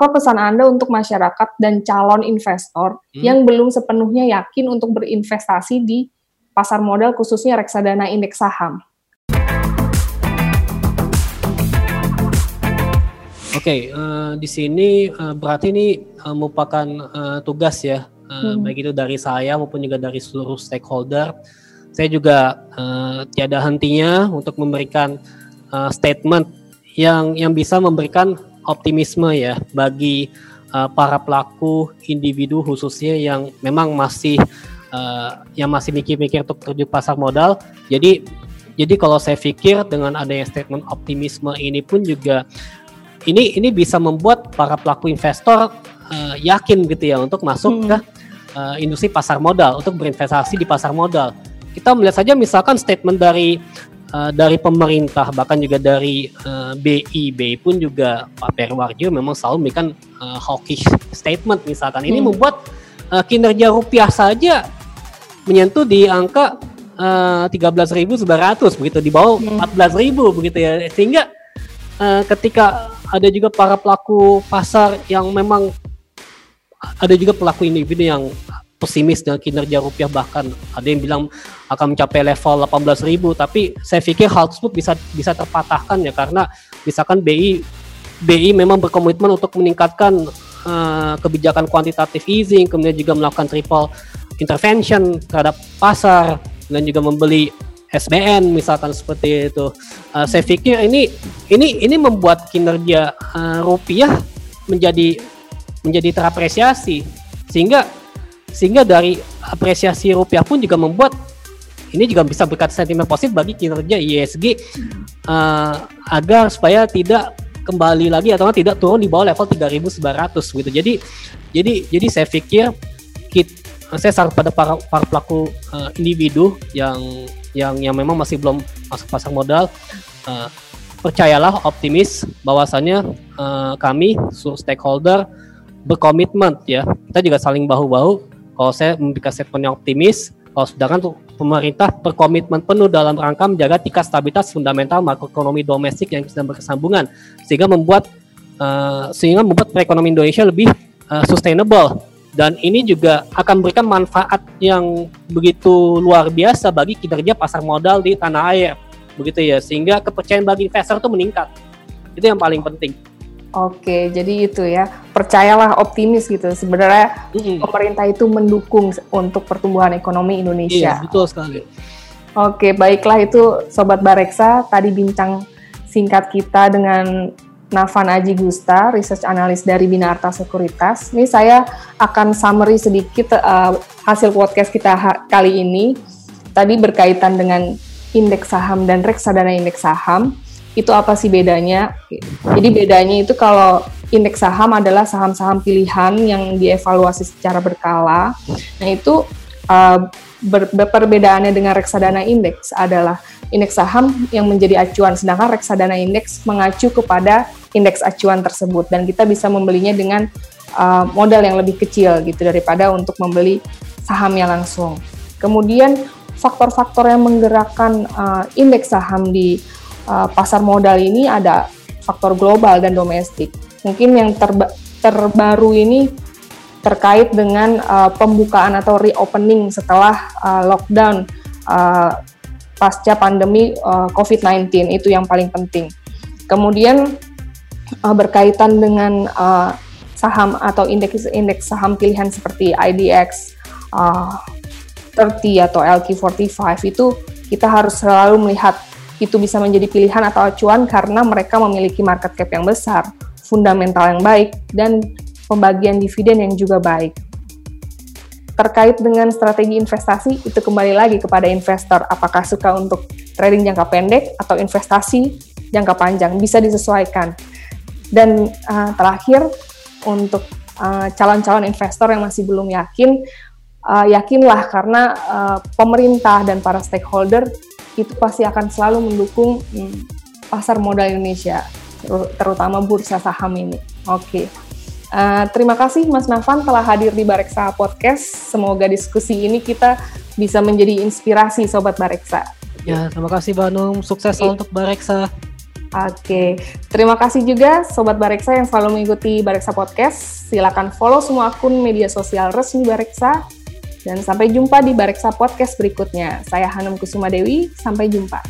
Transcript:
apa pesan Anda untuk masyarakat dan calon investor hmm. yang belum sepenuhnya yakin untuk berinvestasi di pasar modal khususnya reksadana indeks saham? Oke, okay, uh, eh, di sini uh, berarti ini uh, merupakan uh, tugas ya, uh, hmm. baik itu dari saya maupun juga dari seluruh stakeholder. Saya juga uh, tiada hentinya untuk memberikan uh, statement yang yang bisa memberikan optimisme ya bagi uh, para pelaku individu khususnya yang memang masih uh, yang masih mikir-mikir untuk terjun pasar modal. Jadi jadi kalau saya pikir dengan adanya statement optimisme ini pun juga ini ini bisa membuat para pelaku investor uh, yakin gitu ya untuk masuk hmm. ke uh, industri pasar modal untuk berinvestasi di pasar modal. Kita melihat saja misalkan statement dari uh, dari pemerintah bahkan juga dari uh, BI BI pun juga Pak Perwarjo memang selalu memberikan uh, hawkish statement misalkan hmm. ini membuat uh, kinerja rupiah saja menyentuh di angka uh, 13.900 begitu di bawah hmm. 14.000 begitu ya sehingga uh, ketika ada juga para pelaku pasar yang memang ada juga pelaku individu yang pesimis dengan kinerja rupiah bahkan ada yang bilang akan mencapai level 18.000 tapi saya pikir hal tersebut bisa bisa terpatahkan ya karena misalkan BI BI memang berkomitmen untuk meningkatkan uh, kebijakan kuantitatif easing kemudian juga melakukan triple intervention terhadap pasar dan juga membeli SBN misalkan seperti itu. Uh, saya pikir ini ini ini membuat kinerja uh, rupiah menjadi menjadi terapresiasi sehingga sehingga dari apresiasi rupiah pun juga membuat ini juga bisa berkat sentimen positif bagi kinerja ISG uh, agar supaya tidak kembali lagi atau tidak turun di bawah level 3.900 gitu. Jadi jadi jadi saya pikir kita, saya saran pada para, para pelaku uh, individu yang yang yang memang masih belum masuk pasar modal uh, percayalah optimis bahwasannya uh, kami stakeholder berkomitmen ya kita juga saling bahu-bahu kalau saya memberikan statement yang optimis kalau sedangkan pemerintah berkomitmen penuh dalam rangka menjaga tingkat stabilitas fundamental makroekonomi domestik yang sedang berkesambungan sehingga membuat uh, sehingga membuat perekonomian Indonesia lebih uh, sustainable. Dan ini juga akan memberikan manfaat yang begitu luar biasa bagi kinerja pasar modal di tanah air begitu ya. Sehingga kepercayaan bagi investor itu meningkat. Itu yang paling penting Oke, jadi itu ya percayalah optimis gitu. Sebenarnya mm-hmm. pemerintah itu mendukung untuk pertumbuhan ekonomi Indonesia. Iya, betul sekali. Oke, baiklah itu Sobat Bareksa tadi bincang singkat kita dengan Navan Aji Gusta, research analis dari Binarta Sekuritas. Ini saya akan summary sedikit uh, hasil podcast kita ha kali ini. Tadi berkaitan dengan indeks saham dan reksadana indeks saham. Itu apa sih bedanya? Jadi bedanya itu kalau indeks saham adalah saham-saham pilihan yang dievaluasi secara berkala. Nah itu uh, ber perbedaannya dengan reksadana indeks adalah indeks saham yang menjadi acuan, sedangkan reksadana indeks mengacu kepada indeks acuan tersebut dan kita bisa membelinya dengan uh, modal yang lebih kecil gitu daripada untuk membeli sahamnya langsung. Kemudian faktor-faktor yang menggerakkan uh, indeks saham di uh, pasar modal ini ada faktor global dan domestik. Mungkin yang terba terbaru ini terkait dengan uh, pembukaan atau reopening setelah uh, lockdown uh, pasca pandemi uh, COVID-19 itu yang paling penting. Kemudian uh, berkaitan dengan uh, saham atau indeks indeks saham pilihan seperti IDX uh, 30 atau LQ45 itu kita harus selalu melihat itu bisa menjadi pilihan atau acuan karena mereka memiliki market cap yang besar, fundamental yang baik, dan pembagian dividen yang juga baik. Terkait dengan strategi investasi itu kembali lagi kepada investor. Apakah suka untuk trading jangka pendek atau investasi jangka panjang? Bisa disesuaikan. Dan uh, terakhir untuk uh, calon-calon investor yang masih belum yakin uh, yakinlah karena uh, pemerintah dan para stakeholder itu pasti akan selalu mendukung um, pasar modal Indonesia terutama bursa saham ini. Oke. Okay. Uh, terima kasih Mas Nafan telah hadir di Bareksa Podcast. Semoga diskusi ini kita bisa menjadi inspirasi Sobat Bareksa. Ya, terima kasih Banung. Sukses okay. untuk Bareksa. Oke, terima kasih juga Sobat Bareksa yang selalu mengikuti Bareksa Podcast. Silakan follow semua akun media sosial resmi Bareksa. Dan sampai jumpa di Bareksa Podcast berikutnya. Saya Hanum Kusuma Dewi, sampai jumpa.